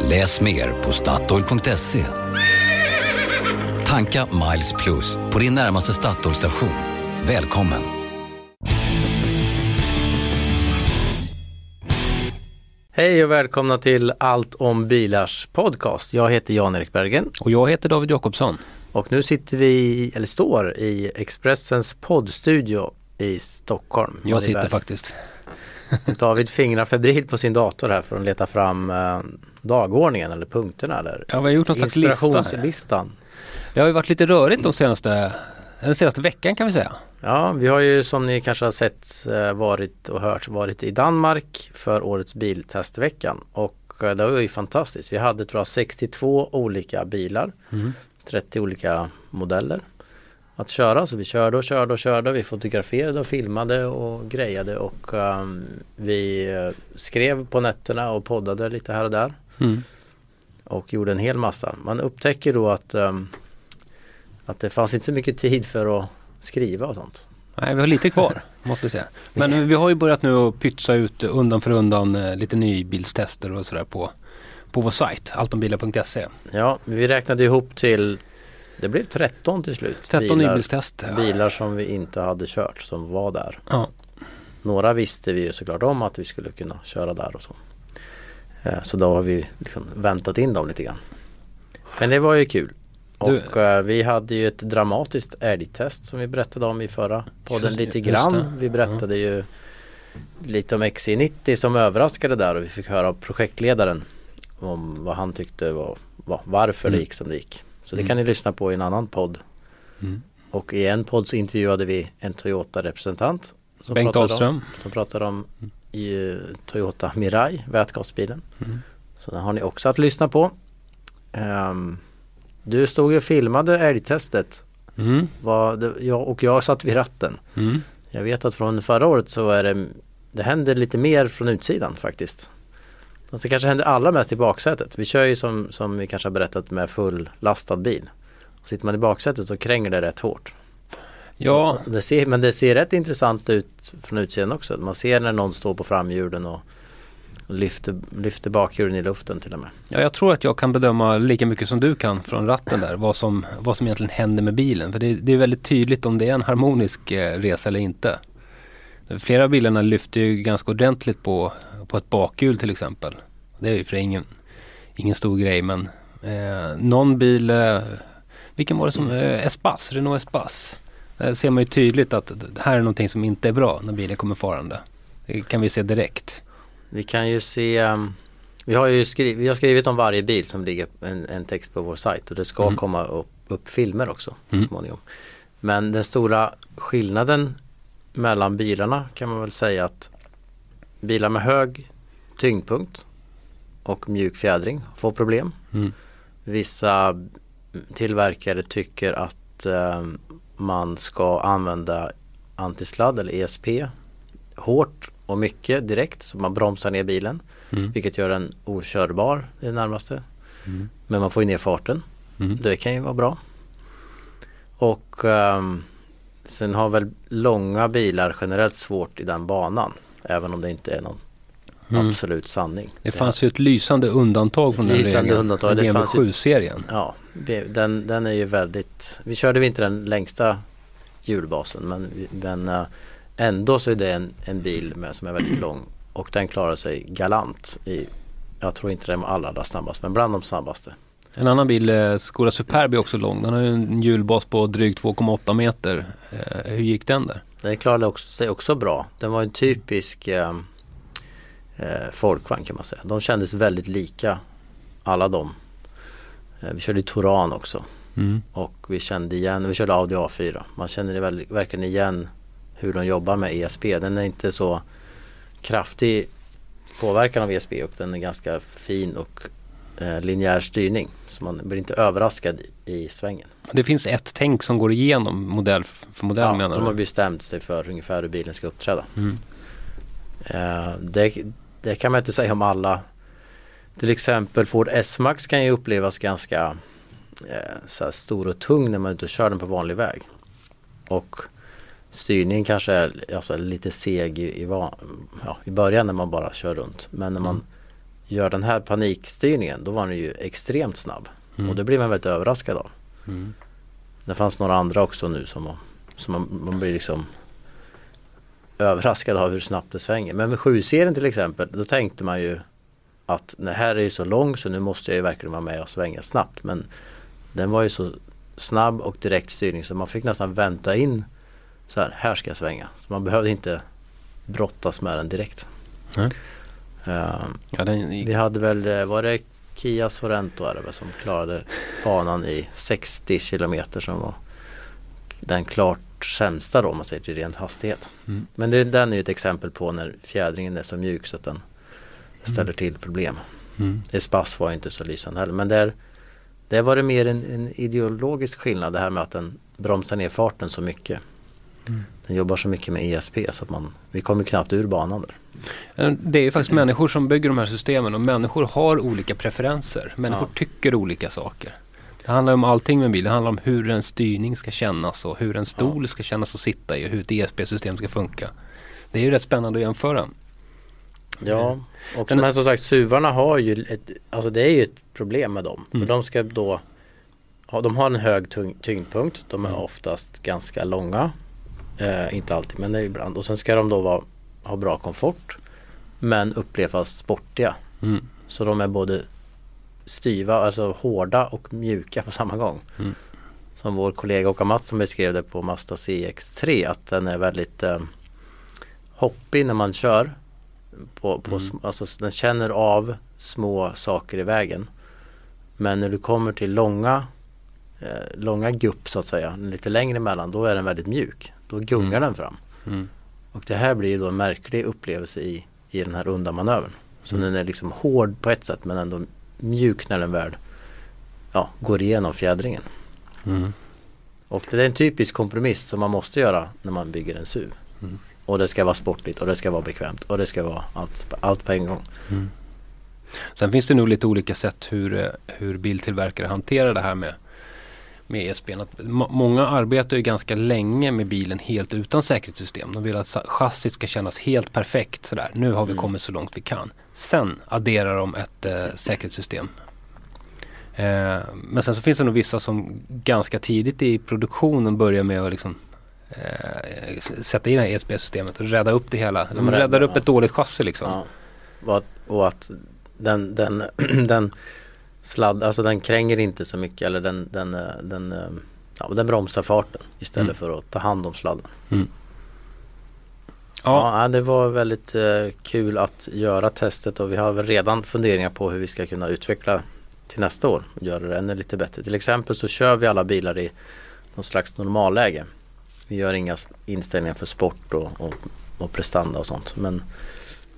Läs mer på Statoil.se. Tanka Miles Plus på din närmaste Statoil-station. Välkommen! Hej och välkomna till Allt om bilars podcast. Jag heter Jan-Erik Bergen Och jag heter David Jakobsson. och nu sitter vi, eller står i Expressens poddstudio i Stockholm. Jag sitter faktiskt. David fingrar febrilt på sin dator här för att leta fram eh, dagordningen eller punkterna eller Ja, vi har gjort någon slags lista. Det har ju varit lite rörigt de senaste, den senaste veckan kan vi säga. Ja, vi har ju som ni kanske har sett eh, varit och hört varit i Danmark för årets biltestveckan och eh, det var ju fantastiskt. Vi hade tror jag 62 olika bilar, 30 olika modeller att köra. Så vi körde och körde och körde. Vi fotograferade och filmade och grejade och ehm, vi eh, skrev på nätterna och poddade lite här och där Mm. och gjorde en hel massa. Man upptäcker då att, ehm, att det fanns inte så mycket tid för att skriva och sånt. Nej, vi har lite kvar måste vi säga. Men vi har ju börjat nu att pytsa ut undan för undan eh, lite nybilstester och sådär på, på vår sajt, altombilar.se. Ja, vi räknade ihop till Det blev 13 till slut 13 bilar, nybilstester. bilar som vi inte hade kört som var där. Ja. Några visste vi ju såklart om att vi skulle kunna köra där och så. Eh, Så då har vi liksom väntat in dem lite grann. Men det var ju kul. Du- Och eh, vi hade ju ett dramatiskt älgtest som vi berättade om i förra podden Just det, lite grann. det. Vi berättade ju lite om XC90 som överraskade där och vi fick höra av projektledaren om vad han tyckte var, var varför det Mm. gick som det gick. Så det kan ni lyssna på i en annan podd. Mm. Och i en podd så intervjuade vi en Toyota-representant. som Bengt Ahlström. Om, som pratade om i Toyota Mirai, vätgasbilen. Mm. Så den har ni också att lyssna på. Ehm, du stod och filmade älgtestet. Mm. Det, jag, och jag satt vid ratten. Mm. Jag vet att från förra året så är det Det händer lite mer från utsidan faktiskt. Fast det kanske händer allra mest i baksätet. Vi kör ju som, som vi kanske har berättat med full lastad bil. Sitter man i baksätet så kränger det rätt hårt. Ja, Det ser, men det ser rätt intressant ut från utsidan också. Man ser när någon står på framhjulen och lyfter, lyfter bakhjulen i luften till och med. ja, jag tror att jag kan bedöma lika mycket som du kan från ratten där vad som, vad som egentligen händer med bilen. För det, det är väldigt tydligt om det är en harmonisk eh, resa eller inte. Flera av bilarna lyfter ju ganska ordentligt på, på ett bakhjul till exempel. Det är ju för ingen, ingen stor grej men eh, någon bil, eh, vilken var det som, eh, Espace, Renault Espace. Där ser man ju tydligt att det här är någonting som inte är bra när bilen kommer farande. Det kan vi se direkt. Vi kan ju se um, Vi har ju skrivit, vi har skrivit om varje bil som ligger en, en text på vår sajt och det ska Mm. komma upp, upp filmer också Mm. småningom. Men den stora skillnaden mellan bilarna kan man väl säga att bilar med hög tyngdpunkt och mjuk fjädring får problem. Mm. Vissa tillverkare tycker att eh, man ska använda antisladd eller ESP hårt och mycket direkt så man bromsar ner bilen. Mm. Vilket gör den okörbar i det närmaste. Mm. Men man får ju ner farten. Mm. Det kan ju vara bra. Och ehm, sen har väl långa bilar generellt svårt i den banan. Även om det inte är någon Mm. absolut sanning. Det fanns ju ett lysande undantag från den Lysande regeln. undantag, det BMW fanns ju- 7-serien. Ja, den, den är ju väldigt Vi körde vi inte den längsta hjulbasen men, men eh, ändå så är det en, en bil med, som är väldigt lång och den klarar sig galant i Jag tror inte den är allra, allra snabbast men bland de snabbaste. En annan bil, eh, Skoda Superb är också lång. Den har ju en hjulbas på drygt 2,8 meter. Eh, hur gick den där? Den klarade också, sig också bra. Den var en typisk eh, eh, folkvagn kan man säga. De kändes väldigt lika alla de. Eh, vi körde i Touran också Mm. och vi kände igen, vi körde Audi A4. Man känner väl, verkligen igen hur de jobbar med ESP. Den är inte så kraftig påverkan av ESP och den är ganska fin och eh, linjär styrning. Så man blir inte överraskad i, i svängen. Det finns ett tänk som går igenom modell för modell Ja, menar de har du? bestämt sig för ungefär hur bilen ska uppträda. Mm. Eh, det, det kan man inte säga om alla. Till exempel Ford S-Max kan ju upplevas ganska eh, stor och tung när man inte kör den på vanlig väg. Och styrningen kanske är alltså, lite seg i, i, ja, i början när man bara kör runt. Men när man Mm. gör den här panikstyrningen då var den ju extremt snabb. Mm. Och det blir man väldigt överraskad av. Mm. Det fanns några andra också nu som, som man, man blir liksom överraskad av hur snabbt det svänger. Men med 7-serien till exempel, då tänkte man ju att den här är ju så lång så nu måste jag ju verkligen vara med och svänga snabbt. Men den var ju så snabb och direkt styrning så man fick nästan vänta in så här, här ska jag svänga. Så man behövde inte brottas med den direkt. Nej. Eh, Ja, den gick vi hade väl, eh, var det Kia Sorento är det som klarade banan i 60 kilometer som var den klart sämsta då om man säger till ren hastighet. Mm. Men det, den är ju ett exempel på när fjädringen är så mjuk så att den ställer till problem. Mm. Espas var ju inte så lysande heller men där, där var det mer en, en ideologisk skillnad det här med att den bromsar ner farten så mycket. Mm. Den jobbar så mycket med ESP så att man, vi kommer knappt ur banan där. Eh, Det är ju faktiskt människor som bygger de här systemen och människor har olika preferenser. Människor Ja. tycker olika saker. Det handlar om allting med en bil. Det handlar om hur en styrning ska kännas och hur en stol ska kännas att sitta i och hur ett ESP-system ska funka. Det är ju rätt spännande att jämföra. Ja, och Sen- här som sagt suvarna har ju ett, alltså det är ju ett problem med dem. Mm. För de ska då, ha, de har en hög tyngdpunkt, de är Mm. oftast ganska långa. Eh, inte alltid men det är ibland. Och sen ska de då vara, ha bra komfort. Men upplevas sportiga. Mm. Så de är både styva, alltså hårda och mjuka på samma gång. Mm. Som vår kollega Åka Mattsson beskrev det på Mazda CX3 att den är väldigt eh, hoppig när man kör. På, på, Mm. alltså, den känner av små saker i vägen. Men när du kommer till långa eh, långa gupp så att säga, lite längre emellan, då är den väldigt mjuk. Då gungar Mm. den fram. Mm. Och det här blir ju då en märklig upplevelse i, i den här undanmanövern. Så Mm. den är liksom hård på ett sätt men ändå mjuk när den väl ja, går igenom fjädringen. Mm. Och det är en typisk kompromiss som man måste göra när man bygger en SUV. Mm. Och det ska vara sportligt och det ska vara bekvämt och det ska vara allt, allt på en gång. Mm. Sen finns det nog lite olika sätt hur, eh, hur biltillverkare hanterar det här med, med ESP. Att må- många arbetar ju ganska länge med bilen helt utan säkerhetssystem. De vill att chassit ska kännas helt perfekt sådär. Nu har vi Mm. kommit så långt vi kan. Sen adderar de ett eh, säkerhetssystem. Eh, men sen så finns det nog vissa som ganska tidigt i produktionen börjar med att liksom eh, sätta in det här ESP-systemet och rädda upp det hela. De räddar upp ett dåligt chassi liksom. Ja. Och, att, och att den, den, den sladd, alltså den kränger inte så mycket eller den, den, eh, den, eh, ja, den bromsar farten istället Mm. för att ta hand om sladden. Ja. Ja, det var väldigt eh, kul att göra testet och vi har väl redan funderingar på hur vi ska kunna utveckla till nästa år och göra det ännu lite bättre. Till exempel så kör vi alla bilar i någon slags normalläge. Vi gör inga inställningar för sport och, och, och prestanda och sånt. Men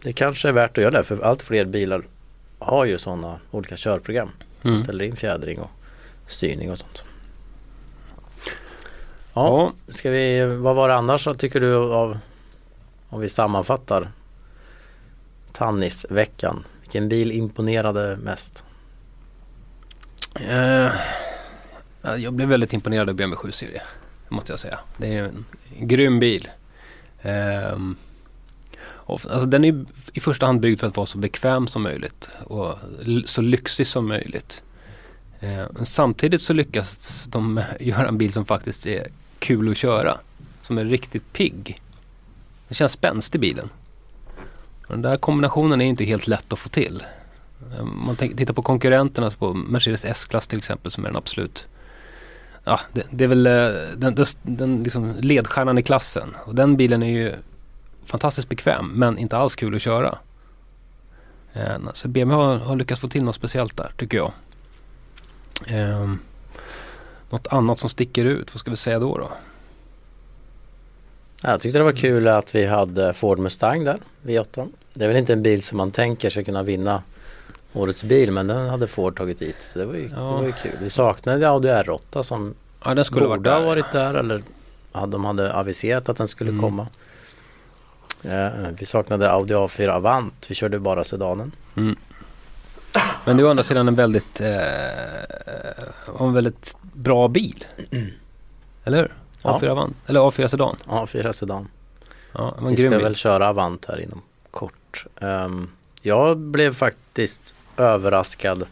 det kanske är värt att göra det för allt fler bilar har ju sådana olika körprogram som Mm. ställer in fjädring och styrning och sånt. Ja, Ja. ska vi, vad var det annars så tycker du av om vi sammanfattar Tannis-veckan? Vilken bil imponerade mest? Eh, ja, jag blev väldigt imponerad av BMW 7-serie. Måste jag säga. Det är en grym bil. Ehm, och, alltså, den är i första hand byggd för att vara så bekväm som möjligt. Och så lyxig som möjligt. Eh, men samtidigt så lyckas de göra en bil som faktiskt är kul att köra. Som är riktigt pigg. Det känns spänstig bilen. Den där kombinationen är inte helt lätt att få till. Eh, man tittar på konkurrenterna, alltså på Mercedes S-klass till exempel som är den absolut Ja, det, det är väl eh, den, den, den liksom ledstjärnan i klassen. Och den bilen är ju fantastiskt bekväm men inte alls kul att köra. Eh, Så BMW har, har lyckats få till något speciellt där tycker jag. Eh, något annat som sticker ut, vad ska vi säga då? då? Jag tyckte det var kul att vi hade Ford Mustang där, V8. Det är väl inte en bil som man tänker ska kunna vinna årets bil men den hade Ford tagit dit. Så det var ju, Ja. det var ju kul. Vi saknade Audi R8 som Ja, den skulle borde varit där. ha varit där eller ja, de hade aviserat att den skulle Mm. komma. Eh, vi saknade Audi A4 Avant. Vi körde bara sedanen. Men det är å andra sidan en väldigt, eh, en väldigt bra bil. Eller hur? Ja. A4 Avant, eller A4 Sedan. A4 sedan. Ja, Vi ska bil. väl köra Avant här inom kort. Ehm, jag blev faktiskt överraskad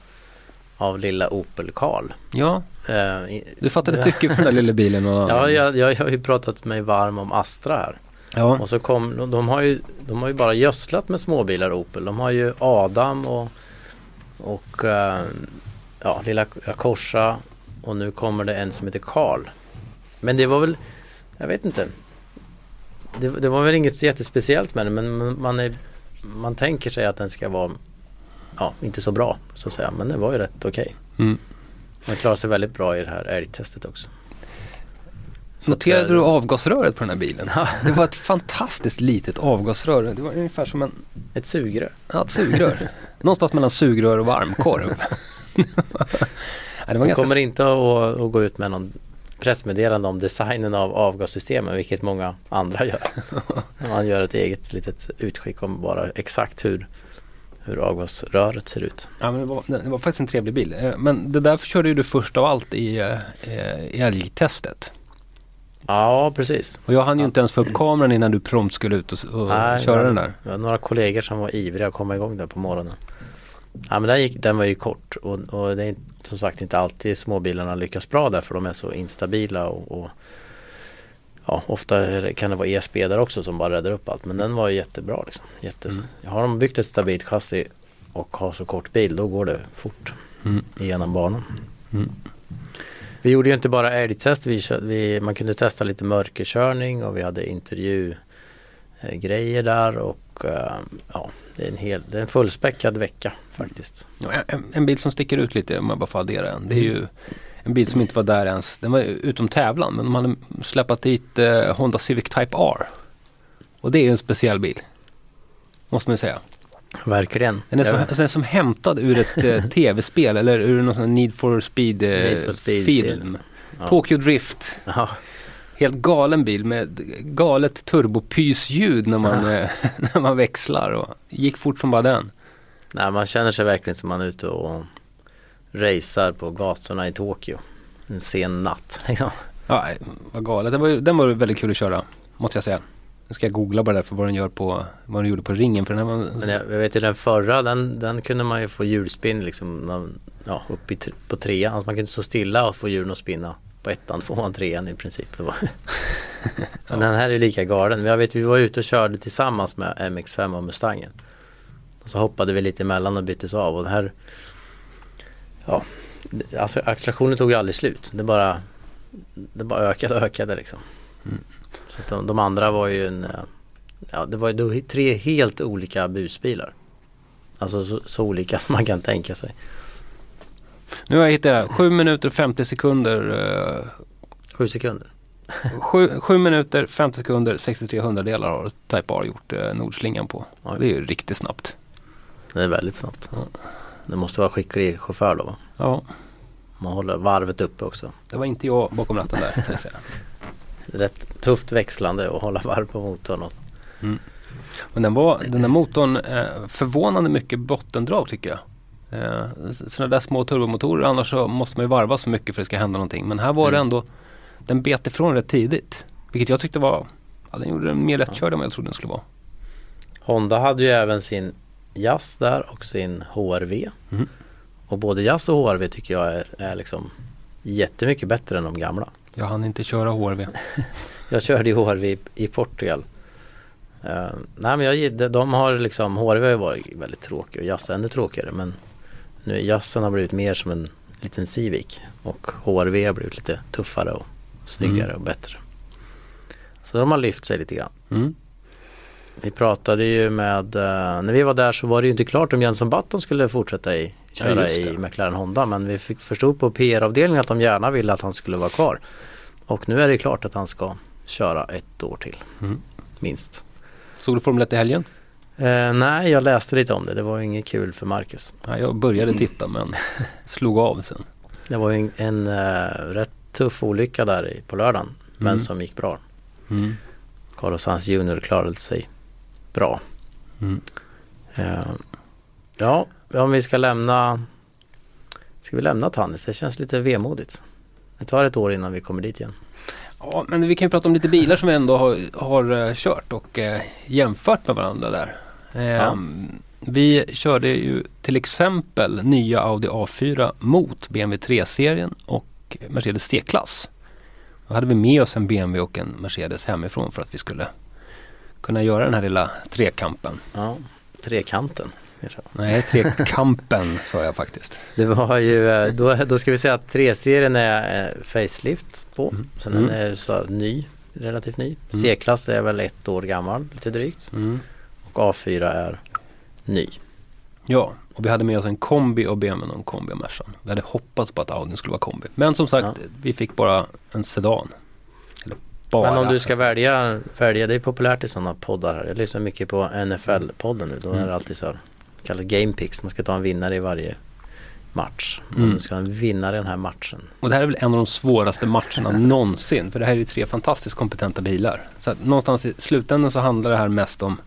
av lilla Opel Karl. Ja, Eh, i- du fattade tycke för den där lilla bilen. Och, Ja, jag, jag har ju pratat mig varm om Astra här. Ja. Och så kom, de- de har ju, de har ju bara gödslat med småbilar Opel. De har ju Adam och, och eh, ja, lilla Corsa och nu kommer det en som heter Karl. Men det var väl, jag vet inte. Det, det var väl inget jättespeciellt med den men man, är, man tänker sig att den ska vara, ja inte så bra så att säga. Men den var ju rätt okej. Mm. Den klarade sig väldigt bra i det här älgtestet också. Noterade att, du eh, avgasröret på den här bilen? Det var ett fantastiskt litet avgasrör. Det var ungefär som en, Ett sugrör. ja, ett sugrör. Någonstans mellan sugrör och varmkorv. ja, ganska kommer inte att, att gå ut med någon pressmeddelande om designen av avgassystemen vilket många andra gör. Man gör ett eget litet utskick om bara exakt hur, hur avgasröret ser ut. Ja, men det, var, det var faktiskt en trevlig bil. Eh, Men det där körde ju du först av allt i, eh, i älgtestet. Ja precis. Och jag hann ju inte ens få upp kameran innan du prompt skulle ut och, och köra jag- den där. Jag har några kollegor som var ivriga att komma igång där på morgonen. Ja men den, gick, den var ju kort och, och det är som sagt inte alltid småbilarna lyckas bra där för de är så instabila och, och ja, ofta kan det vara ESP där också som bara räddar upp allt men den var ju jättebra liksom. Jättes, Mm. Har de byggt ett stabilt chassi och har så kort bil då går det fort Mm. igenom banan. Mm. Vi gjorde ju inte bara älgtest, vi, vi, man kunde testa lite mörkerkörning och vi hade intervjugrejer där och ehm, ja, det är en, hel, det är en fullspäckad vecka faktiskt. Ja, En, en bil som sticker ut lite om jag bara får addera en. Det är ju en bil som inte var där ens. Den var utom tävlan men de hade släppt dit eh, Honda Civic Type R. Och det är ju en speciell bil. Måste man ju säga. Verkligen. Den är, som, den är som hämtad ur ett eh, tv-spel eller ur någon sån här Need for Speed, eh, Need for Speed film. ja. Tokyo Drift. Ja, Helt galen bil med galet turbopysljud när man, eh, när man växlar och gick fort som bara den. nej, man känner sig verkligen som man är ute och racear på gatorna i Tokyo. En sen natt. Liksom. Ja, vad galet. Den var, den var väldigt kul att köra, måste jag säga. Nu ska jag googla bara därför vad den gör på, vad den gjorde på ringen för den här var, Men jag, jag vet ju den förra den, den kunde man ju få hjulspinn liksom ja, upp i, på trean. Alltså man kunde stå stilla och få hjulen att spinna. På ettan man trean i princip. Det var. Men den här är lika galen. Jag vet vi var ute och körde tillsammans med MX5 och Mustangen. Och så hoppade vi lite emellan och byttes av och det här Ja Alltså accelerationen tog ju aldrig slut. Det bara Det bara ökade och ökade liksom. Så de, de andra var ju en eh, Ja det var ju tre helt olika busbilar. Alltså så, så olika som man kan tänka sig. Nu har jag hittat det här. 7 minuter och 50 sekunder. Eh, Sju sekunder. 7, minuter 50 sekunder 63 hundradelar har Type R gjort eh, nordslingan på. Oj. Det är ju riktigt snabbt. Det är väldigt snabbt. Ja. Det måste vara skicklig chaufför då va? Ja, Man håller varvet uppe också. det var inte jag bakom ratten där. Rätt tufft växlande och hålla varv på motorn. Och, Men den, var, den där motorn eh, förvånande mycket bottendrag tycker jag. Eh, sådana där små turbomotorer annars så måste man ju varva så mycket för att det ska hända någonting. Men här var det Mm. ändå, den bet ifrån rätt tidigt. Vilket jag tyckte var, ja, den gjorde den mer lättkörd än vad jag trodde den skulle vara. Honda hade ju även sin Jazz där och sin HRV. Mm. Och både Jazz och HRV tycker jag är, är liksom jättemycket bättre än de gamla. Jag hann inte köra HRV. Jag körde ju HRV i, i Portugal. Eh, nej men jag, gill- de har liksom, HRV har ju varit väldigt tråkig och Jazz ännu tråkigare men nu Jazzen har blivit mer som en liten Civic och HRV har blivit lite tuffare och snyggare Mm. och bättre. Så de har lyft sig lite grann. Mm. Vi pratade ju med, eh, när vi var där så var det ju inte klart om Jenson Button skulle fortsätta i, köra det. i McLaren Honda men vi fick förstod på PR-avdelningen att de gärna ville att han skulle vara kvar. Och nu är det klart att han ska köra ett år till. Mm. Minst. Såg du Formel 1 i helgen? Eh, nej, jag läste lite om det. Det var inget kul för Marcus. Ja, jag började titta men slog av sen. Det var en, en eh, rätt tuff olycka där på lördagen. Men Mm. som gick bra. Mm. Carlos Sainz Jr klarade sig bra. Mm. Eh, ja, om vi ska lämna Ska vi lämna Tannis? Det känns lite vemodigt. Det tar ett år innan vi kommer dit igen. Ja, men vi kan ju prata om lite bilar som vi ändå har, har eh, kört och eh, jämfört med varandra där. Ehm, Vi körde ju till exempel nya Audi A4 mot BMW 3-serien och Mercedes C-klass. Då hade vi med oss en BMW och en Mercedes hemifrån för att vi skulle kunna göra den här lilla trekampen. Ja, trekanten. Nej, trekampen sa jag faktiskt. Det var ju, eh, då, då ska vi säga att 3-serien är eh, facelift på. Mm. Mm. den är så ny, relativt ny. Mm. C-klass är väl ett år gammal, lite drygt. Mm. Och A4 är ny. Ja, och vi hade med oss en kombi och BMW och en kombi och Mercan. Vi hade hoppats på att Audi skulle vara kombi. Men som sagt, Ja. vi fick bara en sedan. Bara. Men om du ska välja, välja, det är populärt i sådana poddar här. Jag lyssnar mycket på NFL-podden nu. Då är Mm. det alltid så här, kallat game picks. Man ska ta en vinnare i varje match. Mm. Ska ha en vinnare i den här matchen. Och det här är väl en av de svåraste matcherna någonsin. För det här är ju tre fantastiskt kompetenta bilar. Så att någonstans i slutändan så handlar det här mest om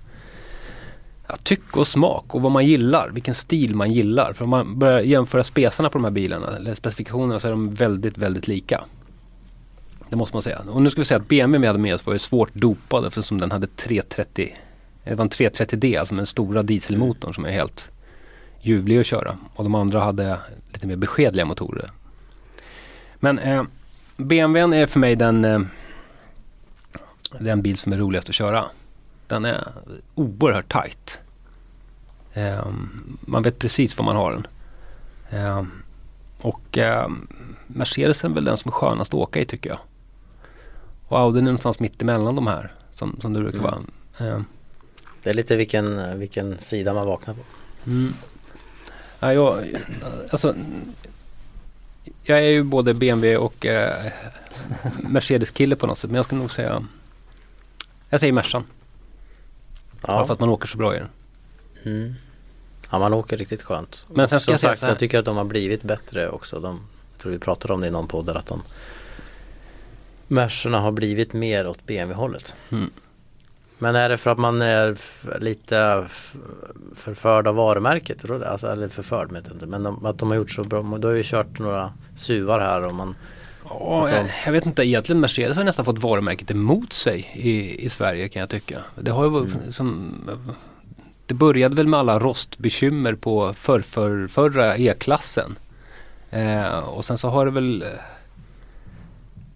ja, tycke och smak och vad man gillar. Vilken stil man gillar. För om man börjar jämföra spesarna på de här bilarna eller specifikationerna så är de väldigt, väldigt lika. Det måste man säga. Och nu ska vi säga att BMW vi hade med oss var ju svårt dopad eftersom den hade 330 det var en 330D, alltså den stora dieselmotorn som är helt ljuvlig att köra. Och de andra hade lite mer beskedliga motorer. Men eh, BMWn är för mig den, eh, den bil som är roligast att köra. Den är oerhört tight. Eh, man vet precis var man har den. Eh, och eh, Mercedesen är väl den som är skönast att åka i tycker jag. Och Audi är någonstans mitt emellan de här som, som det brukar Mm. vara. Eh, Det är lite vilken, vilken sida man vaknar på. Mm. Ja, jag, alltså, jag är ju både BMW och eh, Mercedes-kille på något sätt. Men jag skulle nog säga Jag säger Mercan. Bara Ja. för att man åker så bra i den. Mm. ja, man åker riktigt skönt. Men sen ska Som jag säga sagt, så här. jag tycker att de har blivit bättre också. De, jag tror vi pratade om det i någon podd där, att de Mercerna har blivit mer åt BMW-hållet. Mm. Men är det för att man är lite förförd av varumärket? Alltså, eller förförd vet jag inte. Men de, att de har gjort så bra. Du har ju kört några suvar här och man Ja, Alltså- jag, jag vet inte, egentligen Mercedes har nästan fått varumärket emot sig i, i Sverige kan jag tycka. Det har ju Mm. som Det började väl med alla rostbekymmer på för, för, förra E-klassen. Eh, och sen så har det väl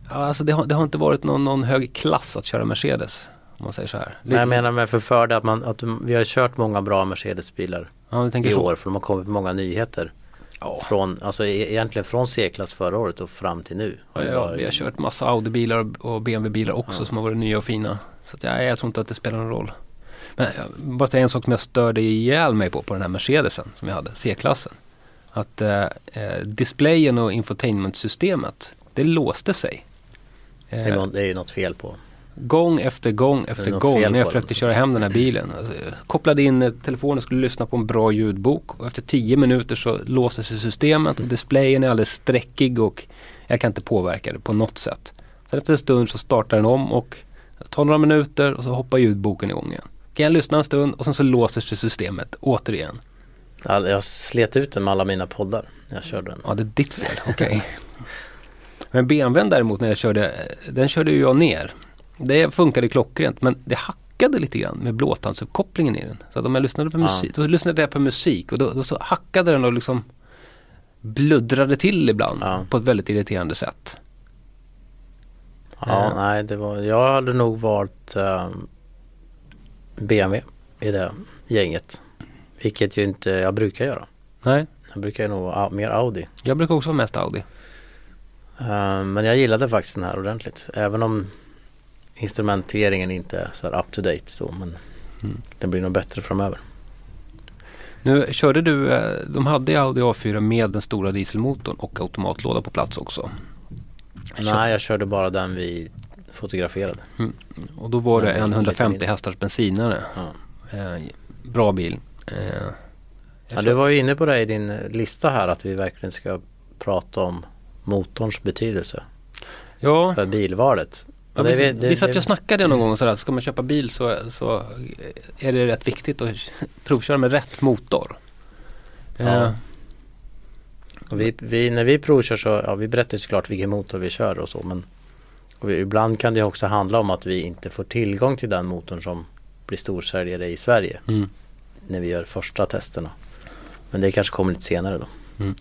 alltså det har, det har inte varit någon, någon hög klass att köra Mercedes. Om man säger så här. Men jag menar med förförd att, man, att vi har kört många bra Mercedes-bilar ja, i så. år för de har kommit många nyheter. Ja. Från, alltså e- egentligen från C-klass förra året och fram till nu. Ja, ja, vi har kört massa Audi-bilar och- BMW-bilar också Ja. som har varit nya och fina. Så att, ja, jag tror inte att det spelar någon roll. Men bara säga en sak som jag störde ihjäl mig på, på den här Mercedesen som vi hade, C-klassen. Att eh, eh, displayen och infotainmentsystemet, det låste sig. Det är, Eh, det är ju något fel på. gång efter gång efter gång när jag försökte köra hem den här bilen. Alltså, kopplade in eh, telefonen och skulle lyssna på en bra ljudbok. Och efter tio minuter så låste sig systemet och displayen är alldeles streckig och jag kan inte påverka det på något sätt. Sen efter en stund så startar den om och tar några minuter och så hoppar ljudboken igång igen. Kan jag lyssna en stund och sen så låser sig systemet återigen. Jag slet ut den med alla mina poddar när jag körde den. Ja, det är ditt fel. Okej. Men BMWn däremot när jag körde, den körde ju jag ner. Det funkade klockrent men det hackade lite grann med blåtandsuppkopplingen i den. Så att om jag lyssnade på Ja. musik, då lyssnade jag på musik och då, då så hackade den och liksom bluddrade till ibland Ja. på ett väldigt irriterande sätt. Ja, Eh. nej det var, jag hade nog valt eh, BMW i det gänget. Vilket ju inte jag brukar göra. Nej, Jag brukar ju nog au- mer Audi. jag brukar också vara mest Audi. Eh, men jag gillade faktiskt den här ordentligt. Även om instrumenteringen inte är så här up to date så. Men Mm. den blir nog bättre framöver. Nu körde du, eh, de hade Audi A4 med den stora dieselmotorn och automatlåda på plats också. Nej, jag körde bara den vi fotograferade. Och då var det en lite 150 mindre. hästars bensinare. Ja. Eh, bra bil. Eh, Ja, du var ju inne på det i din lista här att vi verkligen ska prata om motorns betydelse ja, för bilvalet. ja, det- vi, det- vi satt ju det- och snackade någon gång sådär, ska man köpa bil så, så är det rätt viktigt att provköra med rätt motor. Ja. Och vi, vi, när vi provkör så, ja vi berättar såklart vilken motor vi kör och så men och vi, ibland kan det också handla om att vi inte får tillgång till den motorn som blir storsäljare i Sverige mm, när vi gör första testerna. Men det kanske kommer lite senare då. Mm.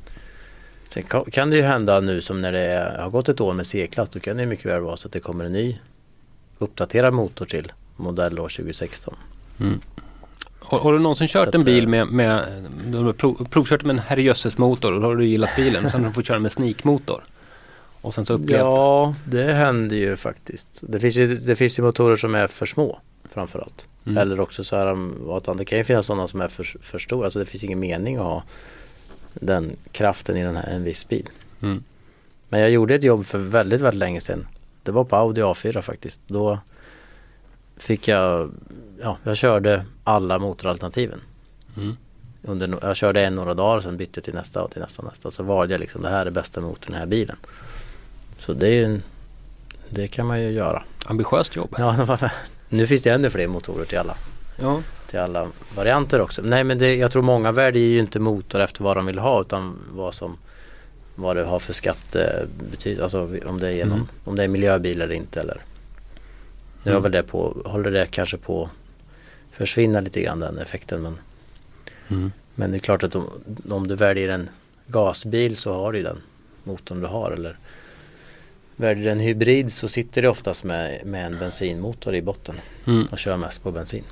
Sen kan, det ju hända nu som när det har gått ett år med C-klass då kan det mycket väl vara så att det kommer en ny uppdaterad motor till modellår 2016. mm. Har, har du någonsin kört att, en bil eh, med, med har prov, provkört med en herrejösses motor och då har du gillat bilen. Sen har du fått köra med sneakmotor. Och sen så upplevt. Ja, det händer ju faktiskt. Det finns ju, det finns ju motorer som är för små framförallt. Mm. Eller också så är de, att det kan ju finnas sådana som är för, för stora. Alltså det finns ingen mening att ha den kraften i den här, en viss bil. Mm. Men jag gjorde ett jobb för väldigt, väldigt länge sedan. Det var på Audi A4 faktiskt. Då fick jag, ja, jag körde alla motoralternativen. Mm. Under, jag körde en några dagar sen bytte till nästa och till nästa och nästa. Så valde jag liksom det här är bästa motorn i den här bilen. Så det är ju det kan man ju göra. Ambitiöst jobb. Ja, nu finns det ännu fler motorer till alla, Ja. Till alla varianter också. Nej men det, jag tror många väljer ju inte motor efter vad de vill ha utan vad som vad det har för skattebetydelse, alltså om det är genom, Mm. om det är miljöbil eller inte eller Nu har Mm. väl det på, håller det kanske på försvinna lite grann den effekten men Mm. Men det är klart att om, om du väljer en gasbil så har du den motorn du har eller Väljer du en hybrid så sitter det oftast med, med en bensinmotor i botten Mm. och kör mest på bensin.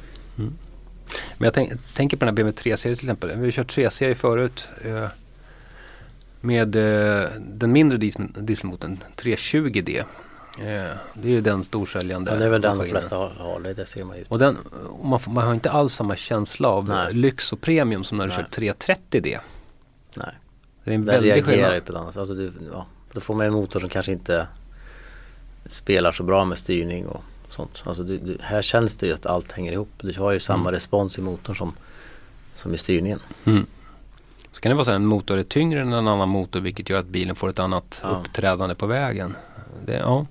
Men jag tänk, tänker på den här BMW 3-serien till exempel. Vi har kört 3-serie förut. Eh, med eh, den mindre diesel, dieselmotorn 320D. Eh, det är ju den storsäljande Ja, det är väl den de flesta har, har det, det ser man ju. Och den, man, får- man har inte alls samma känsla av Nej. lyx och premium som när du Nej. kör 330D. Nej, Det är en väldig reagerar skillnad. på ett annat alltså du, ja, Då får man en motor som kanske inte spelar så bra med styrning och sånt. Alltså du, du, här känns det ju att allt hänger ihop. Du har ju samma Mm. respons i motorn som, som i styrningen. Mm. Så kan det vara så att en motor är tyngre än en annan motor vilket gör att bilen får ett annat Ja. uppträdande på vägen. Det, ja.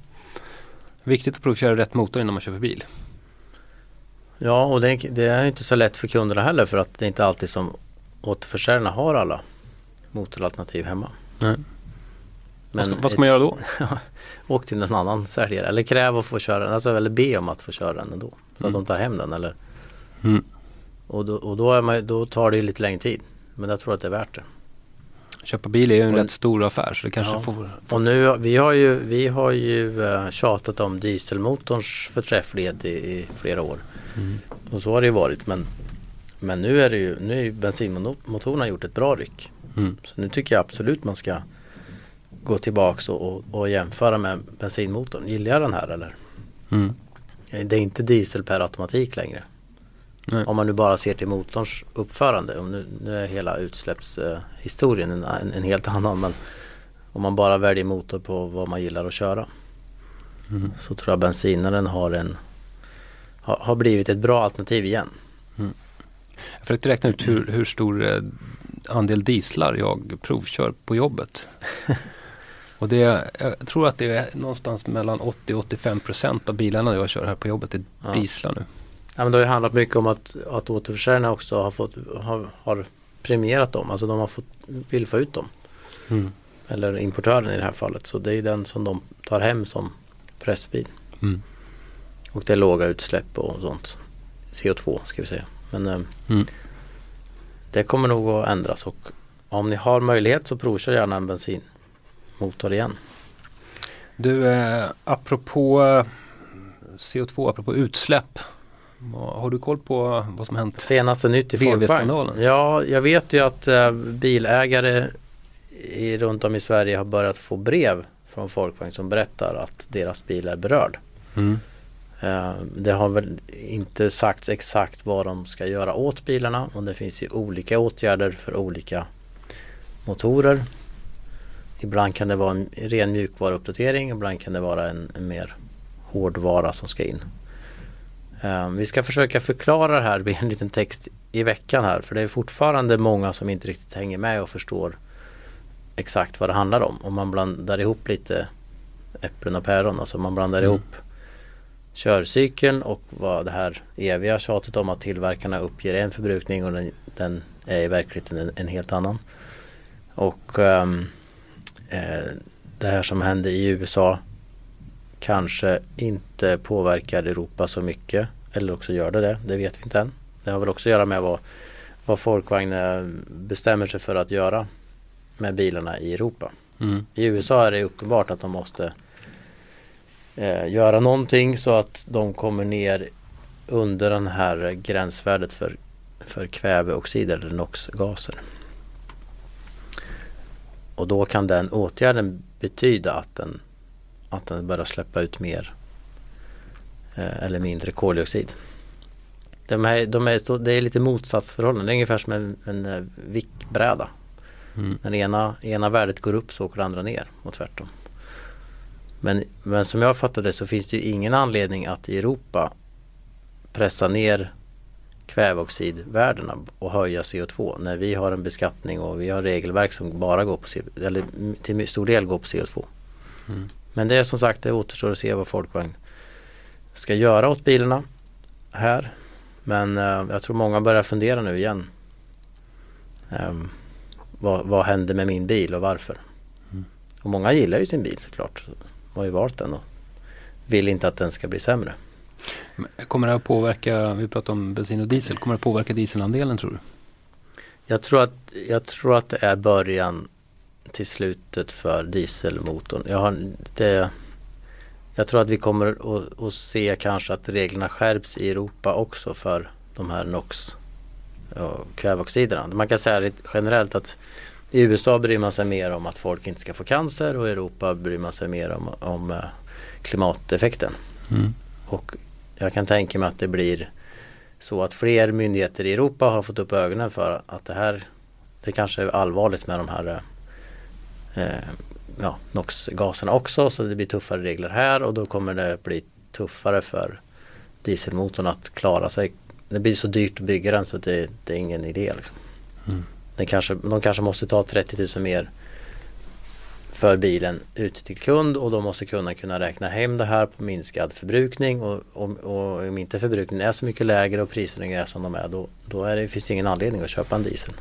Viktigt att provköra rätt motor innan man köper bil. Ja och det, det är inte så lätt för kunderna heller för att det är inte alltid som återförsäljarna har alla motoralternativ hemma. Nej. vad, Men ska, vad ska man göra då? åk till en annan säljare eller kräv att få köra den, alltså, eller be om att få köra den ändå. Så Mm. att de tar hem den eller Mm. och, då, och då, är man, då tar det ju lite längre tid. Men jag tror att det är värt det. Köpa bil är ju en Och- rätt stor affär så det kanske Ja. får... Och nu, vi har ju, vi har ju eh, tjatat om dieselmotorns förträfflighet i, i flera år. Mm. Och så har det ju varit men Men nu är det ju, nu är ju bensinmotorerna gjort ett bra ryck. Mm. Så nu tycker jag absolut man ska gå tillbaks och, och, jämföra med bensinmotorn. Gillar jag den här eller? Mm. Det är inte diesel per automatik längre. Nej. Om man nu bara ser till motorns uppförande. Och nu, nu är hela utsläppshistorien en, en, en helt annan. Men om man bara väljer motor på vad man gillar att köra. Mm. Så tror jag bensinaren har en har, har blivit ett bra alternativ igen. Jag försökte räkna ut hur, hur stor eh, andel dieslar jag provkör på jobbet. Och det, jag tror att det är någonstans mellan 80-85 procent av bilarna jag kör här på jobbet är Ja. dieslar nu. Ja, men det har ju handlat mycket om att, att återförsäljarna också har, fått, har, har premierat dem. Alltså de har fått, vill få ut dem. Mm. Eller importören i det här fallet. Så det är den som de tar hem som pressbil. Mm. Och det är låga utsläpp och sånt. CO2 ska vi säga. Men eh, Mm. det kommer nog att ändras. Och om ni har möjlighet så provkör gärna en bensinmotor igen. Du, eh, apropå eh, CO2, apropå utsläpp. Har du koll på vad som hänt? Senaste nytt i. VW-skandalen. Ja, jag vet ju att eh, bilägare i, runt om i Sverige har börjat få brev från Folkvagn som berättar att deras bil är berörd. Mm. Eh, det har väl inte sagts exakt vad de ska göra åt bilarna och det finns ju olika åtgärder för olika motorer. Ibland kan det vara en ren mjukvaruuppdatering, ibland kan det vara en, en mer hårdvara som ska in. Um, vi ska försöka förklara det här i en liten text i veckan här för det är fortfarande många som inte riktigt hänger med och förstår exakt vad det handlar om. Om man blandar ihop lite äpplen och päron, alltså man blandar mm. ihop körcykeln och vad det här eviga tjatet om att tillverkarna uppger en förbrukning och den, den är i verkligheten en, en helt annan. Och um, det här som hände i USA kanske inte påverkar Europa så mycket. Eller också gör det det, det vet vi inte än. Det har väl också att göra med vad, vad Folkvagn bestämmer sig för att göra med bilarna i Europa. Mm. I USA är det uppenbart att de måste eh, göra någonting så att de kommer ner under den här gränsvärdet för, för kväveoxider eller NOx-gaser. Och då kan den åtgärden betyda att den, att den börjar släppa ut mer eh, eller mindre koldioxid. De här, de är, det är lite motsatsförhållanden. Det är ungefär som en, en eh, vickbräda. Mm. När ena, ena värdet går upp så åker det andra ner och tvärtom. Men, men som jag fattar det så finns det ju ingen anledning att i Europa pressa ner kväveoxidvärdena och höja CO2 när vi har en beskattning och vi har regelverk som bara går på CO2 eller till stor del går på CO2. Mm. Men det är som sagt det återstår att se vad Folkvagn ska göra åt bilarna här. Men uh, jag tror många börjar fundera nu igen. Um, vad, vad händer med min bil och varför? Mm. Och många gillar ju sin bil såklart. De har ju valt den och vill inte att den ska bli sämre. Kommer det att påverka, vi pratar om bensin och diesel, kommer det att påverka dieselandelen tror du? Jag tror att, jag tror att det är början till slutet för dieselmotorn. Jag, har, det, jag tror att vi kommer att, att, se kanske att reglerna skärps i Europa också för de här NOx och kväveoxiderna. Man kan säga generellt att i USA bryr man sig mer om att folk inte ska få cancer och i Europa bryr man sig mer om, om eh, klimateffekten. Mm. Och jag kan tänka mig att det blir så att fler myndigheter i Europa har fått upp ögonen för att det här det kanske är allvarligt med de här eh, ja, NOx-gaserna också så det blir tuffare regler här och då kommer det bli tuffare för dieselmotorn att klara sig. Det blir så dyrt att bygga den så det, det är ingen idé. Liksom. Mm. Den kanske, de kanske måste ta 30 000 mer för bilen ut till kund och då måste kunden kunna räkna hem det här på minskad förbrukning och, och, och om inte förbrukningen är så mycket lägre och priserna är som de är då, då är det, finns det ingen anledning att köpa en diesel.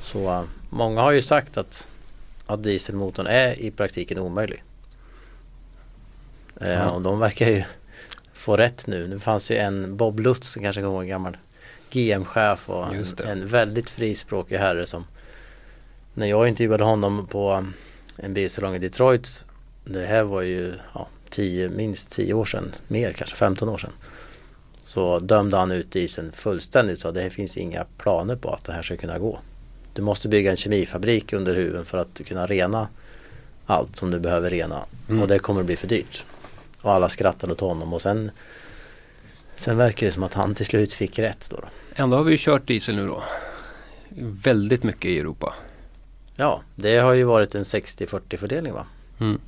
Så uh, många har ju sagt att, att dieselmotorn är i praktiken omöjlig. Uh, och de verkar ju få rätt nu. Nu fanns ju en Bob Lutz, kanske kommer ihåg en gammal GM-chef och en, en väldigt frispråkig herre som när jag intervjuade honom på um, en bilsalong i Detroit Det här var ju ja, tio, minst 10 år sedan, mer kanske 15 år sedan Så dömde han ut isen fullständigt så det finns inga planer på att det här ska kunna gå Du måste bygga en kemifabrik under huven för att kunna rena allt som du behöver rena mm. och det kommer att bli för dyrt Och alla skrattade åt honom och sen Sen verkar det som att han till slut fick rätt då. då. Ändå har vi ju kört diesel nu då Väldigt mycket i Europa Ja, det har ju varit en 60-40 fördelning va? Mm.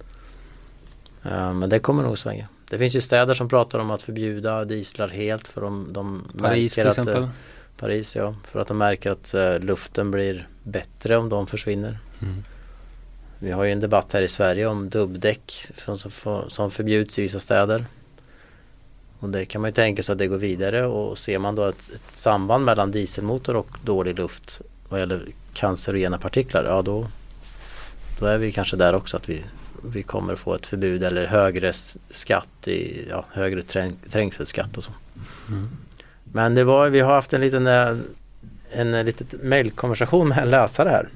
Uh, men det kommer nog svänga. Det finns ju städer som pratar om att förbjuda dieslar helt för de, de Paris till att, eh, exempel? Paris ja, för att de märker att uh, luften blir bättre om de försvinner. Mm. Vi har ju en debatt här i Sverige om dubbdäck som, som förbjuds i vissa städer. Och det kan man ju tänka sig att det går vidare och ser man då ett, ett samband mellan dieselmotor och dålig luft vad gäller cancerogena partiklar, ja då, då är vi kanske där också att vi, vi kommer få ett förbud eller högre skatt, i, ja, högre träng, trängselskatt och så. Mm. Men det var, vi har haft en liten en, en litet mejlkonversation med en läsare här.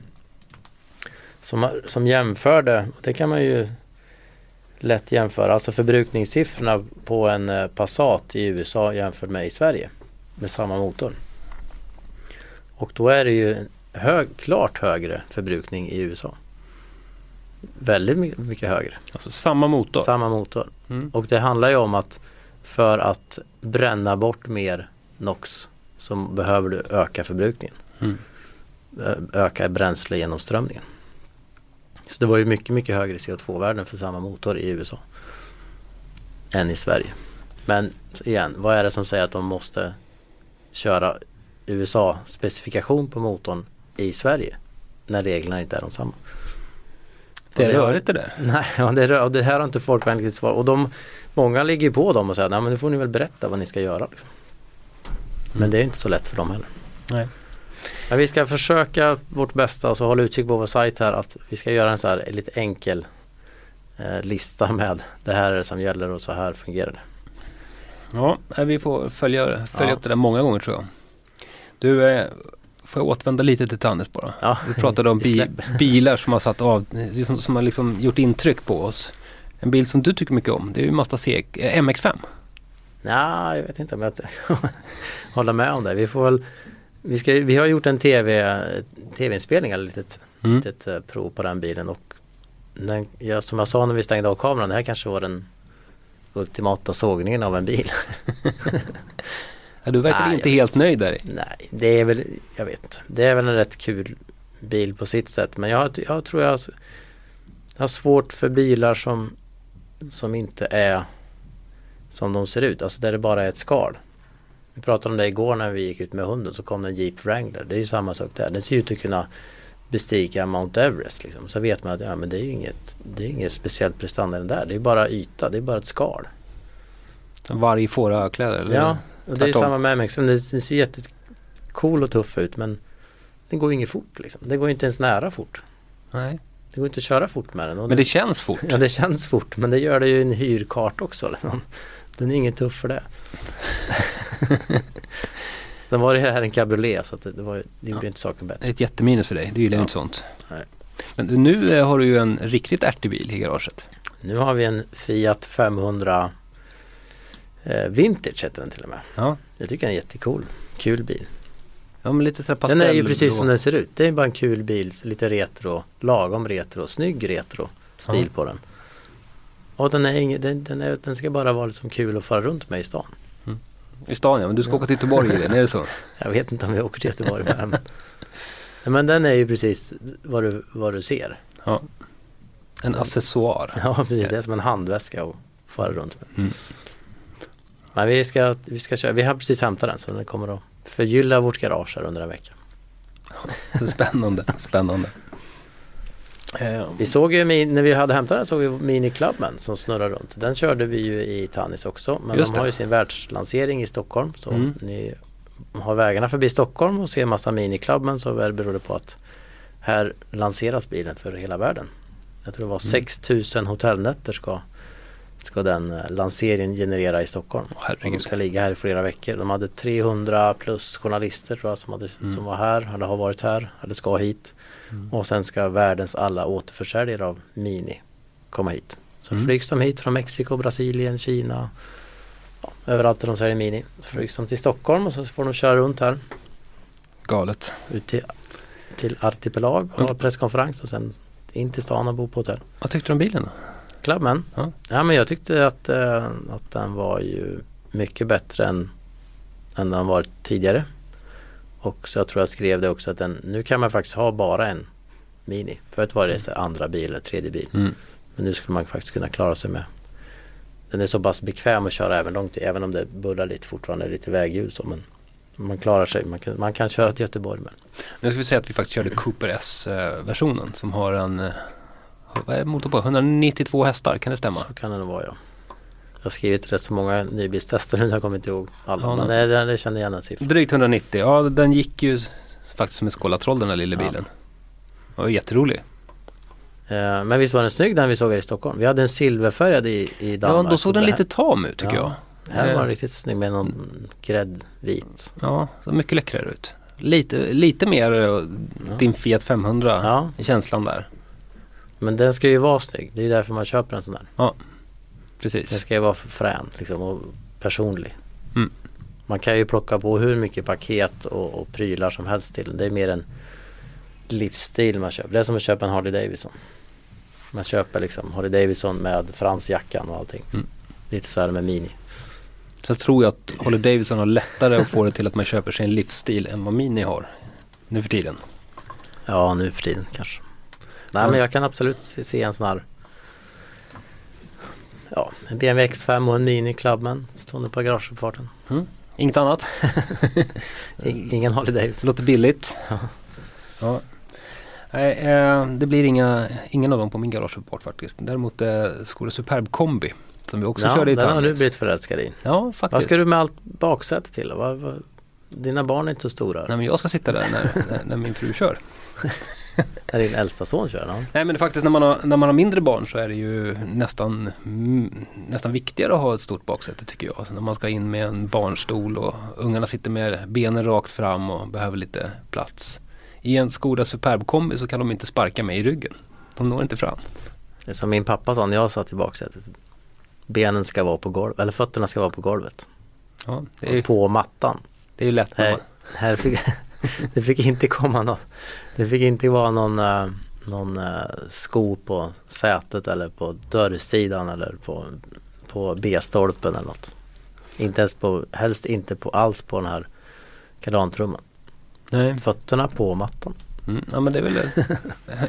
Som, som jämförde, det kan man ju lätt jämföra, alltså förbrukningssiffrorna på en eh, Passat i USA jämfört med i Sverige med samma motor. Och då är det ju hög, klart högre förbrukning i USA. Väldigt mycket högre. Alltså samma motor? Samma motor. Mm. Och det handlar ju om att för att bränna bort mer NOx så behöver du öka förbrukningen. Mm. Öka bränslegenomströmningen. Så det var ju mycket, mycket högre CO2-värden för samma motor i USA än i Sverige. Men igen, vad är det som säger att de måste köra USA-specifikation på motorn i Sverige? När reglerna inte är de samma. Det är rörigt det där. Nej, ja, det, är- och det här har inte folk riktigt svar och de, Många ligger på dem och säger Nej men nu får ni väl berätta vad ni ska göra. Liksom. Men det är inte så lätt för dem heller. Nej. Men vi ska försöka vårt bästa och så håll utkik på vår sajt här att vi ska göra en så här lite enkel eh, lista med det här är det som gäller och så här fungerar det. Ja, vi får följa, följa Ja. upp det där många gånger tror jag. Du, eh, får jag återvända lite till Tannis bara? Ja, Vi pratade om bi bilar som har satt av, som, som har liksom gjort intryck på oss. En bil som du tycker mycket om, det är ju Mazda C eh, MX-5. Nej, jag vet inte om jag håller med om det. Vi får väl vi, ska, vi har gjort en TV, tv-inspelning, eller litet, Mm. litet eh, prov på den bilen och den, ja, som jag sa när vi stängde av kameran, det här kanske var den ultimata sågningen av en bil. Ja, du verkar Nej, inte helt nöjd där. Nej, det är väl, jag vet. Det är väl en rätt kul bil på sitt sätt. Men jag, jag tror jag har, jag har svårt för bilar som, som inte är som de ser ut. Alltså där det bara är ett skal. Vi pratade om det igår när vi gick ut med hunden så kom det en Jeep Wrangler. Det är ju samma sak där. Den ser ut att kunna bestiga Mount Everest. Liksom. Så vet man att ja, men det är ju inget, det är inget speciellt prestanda i den där. Det är bara yta, det är bara ett skal. Varg fårakläder eller? Ja, och det är ju samma med MX. Den den ser jättecool och tuff ut men den går ju inget fort liksom. Det går ju inte ens nära fort. Nej. Det går inte att köra fort med den. Men det den- känns fort. Ja det känns fort men det gör det ju i en hyrkart också. Liksom. Den är inget tuff för det. Sen var det här en cabriolet så att det, det, var, det gjorde Ja. inte saken bättre. Ett jätteminus för dig, du gillar ju Ja. inte sånt. Nej. Men nu eh, har du ju en riktigt ärtig bil i garaget. Nu har vi en Fiat 500 eh, Vintage heter den till och med. Ja, Jag tycker den är jättecool. Kul bil. ja men lite sådär pastell. Den är ju precis blå. som den ser ut. Det är bara en kul bil, lite retro, lagom retro, snygg retro stil Ja. på den. Och den, är ingen, den, den, är, den ska bara vara liksom kul att fara runt med i stan. I stan ja, men du ska åka till Göteborg i den, är det så? Jag vet inte om vi åker till Göteborg den. Men, men den är ju precis vad du, vad du ser. Ja. En accessoar. Ja precis, det är som en handväska att fara runt med. Mm. Men vi ska, vi ska köra, vi har precis hämtat den så den kommer att förgylla vårt garage här under en vecka. Spännande, spännande. Eh, Vi såg ju, när vi hade hämtat den såg vi Mini Clubman som snurrar runt. Den körde vi ju i Tannis också. Men Just de har det. ju sin världslansering i Stockholm. Så Mm. ni har vägarna förbi Stockholm och ser massa Mini Clubman så väl beror det på att här lanseras bilen för hela världen. Jag tror det var Mm. 6000 hotellnätter ska, ska den eh, lanseringen generera i Stockholm. Herregud. de ska ligga här i flera veckor. De hade 300 plus journalister tror jag som, hade, Mm. som var här, eller har varit här, eller ska hit. Mm. Och sen ska världens alla återförsäljare av Mini komma hit. Så Mm. flygs de hit från Mexiko, Brasilien, Kina. Ja, överallt där de säljer Mini. Så flygs de till Stockholm och så får de köra runt här. Galet. Ut till, till Artipelag och Mm. ha presskonferens och sen in till stan och bo på hotell. Vad tyckte du om bilen Clubman? Ja. Ja. men jag tyckte att, eh, att den var ju mycket bättre än, än den varit tidigare. Och så jag tror jag skrev det också att den, nu kan man faktiskt ha bara en Mini. Förut var det andra bil eller tredje bil. Mm. Men nu skulle man faktiskt kunna klara sig med. Den är så pass bekväm att köra även långt även om det bullrar lite fortfarande lite vägljud så men man klarar sig, man kan, man kan köra till Göteborg med. Nu ska vi säga att vi faktiskt körde Cooper S-versionen som har en eh, vad är det motor på? 192 hästar, kan det stämma? Så kan det nog vara ja. Jag har skrivit rätt så många nybilstester nu, jag kommer inte ihåg alla. Ja, men nej. det känner jag igen en siffra. Drygt 190, ja den gick ju faktiskt som en skålatroll den här lilla Ja. bilen. Den var jätterolig. Eh, men visst var den snygg den vi såg här i Stockholm. Vi hade en silverfärgad i, i Ja, Danmark. då såg den lite tam ut tycker Ja. jag. Här, här var Eh, den riktigt snygg med någon gräddvit. Ja, så mycket läckrare ut. Lite, lite mer eh, din Fiat 500 Ja, i känslan där. Men den ska ju vara snygg. Det är därför man köper en sån där. Den Precis. ska ju vara frän liksom, och personlig. Mm. Man kan ju plocka på hur mycket paket och, och prylar som helst till den. Det är mer en livsstil man köper. Det är som att köpa en Harley Davidson. Man köper liksom Harley Davidson med fransjackan och allting. Mm. Lite så är det med Mini. Så tror jag att Holly Davidson har lättare att få det till att man köper sig en livsstil än vad Mini har nu för tiden. Ja, nu för tiden kanske. Nej men jag kan absolut se, en sån här Ja, en BMW X5 och en Mini Clubman stående på garageuppfarten. Mm. Inget annat? ingen Harley Davidson. Låter billigt. Ja. ja. Nej, eh, det blir inga, ingen av dem på min garageuppfart faktiskt. Däremot eh, Skoda Superb Kombi som vi också ja, körde i den har du blivit förälskad i. Ja, faktiskt. Vad ska du med allt baksäte till? Vad, vad, dina barn är inte så stora. Nej men jag ska sitta där när, när, när min fru kör. När din äldsta son kör? Ja. Nej men faktiskt när man, har, när man har mindre barn så är det ju nästan, nästan viktigare att ha ett stort baksäte tycker jag. Alltså när man ska in med en barnstol och ungarna sitter med benen rakt fram och behöver lite plats. I en Skoda Superb kombi så kan de inte sparka mig i ryggen. De når inte fram. Det är som min pappa sa när jag satt i baksätet. Benen ska vara på golvet, eller fötterna ska vara på golvet. Ja, det, är, ju- På mattan. det är ju lätt Här, här fick, det fick inte komma någon, det fick inte vara någon, eh, någon eh, sko på sätet eller på dörrsidan eller på, på B-stolpen eller något. Inte ens på, helst inte på, alls på den här kardantrumman. Nej, Fötterna på mattan. mm, ja men det är väl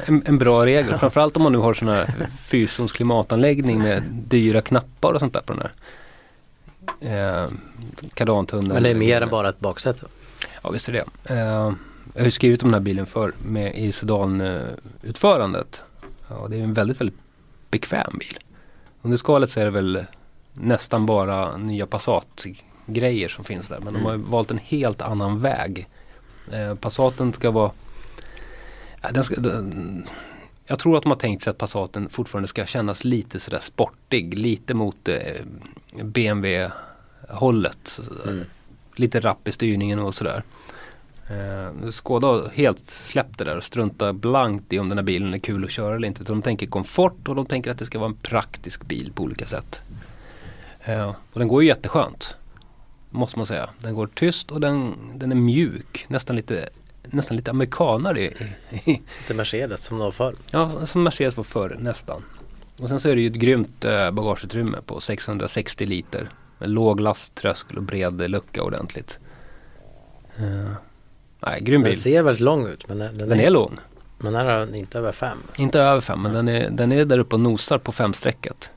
en, en bra regel. Framförallt om man nu har sån här fyrzons klimatanläggning med dyra knappar och sånt där på den här. Eh, kardantunneln. Men det är mer än bara ett baksäte. Ja visst är det. Eh, jag har ju skrivit om den här bilen för med i sedanutförandet. Ja, det är en väldigt, väldigt bekväm bil. Under skalet så är det väl nästan bara nya Passat-grejer som finns där. Men de har ju valt en helt annan väg. Eh, Passaten ska vara ja, den ska, den, Jag tror att de har tänkt sig att Passaten fortfarande ska kännas lite sådär sportig. Lite mot eh, BMW-hållet. Mm. Lite rapp i styrningen och sådär. Eh, Skoda har helt släppt det där och struntar blankt i om den här bilen är kul att köra eller inte. Utan de tänker komfort och de tänker att det ska vara en praktisk bil på olika sätt. Eh, och den går ju jätteskönt. Måste man säga. Den går tyst och den, den är mjuk. Nästan lite, nästan lite amerikanare. I, Inte Mercedes som det var förr. ja, som Mercedes var förr nästan. Och sen så är det ju ett grymt eh, bagageutrymme på 660 liter. Med låg lasttröskel och bred lucka ordentligt. Nej, grym Den bil. ser väldigt lång ut men den, den, Den är lång. Men den är inte över fem. Inte över fem men den är, den är där uppe och nosar på femstrecket.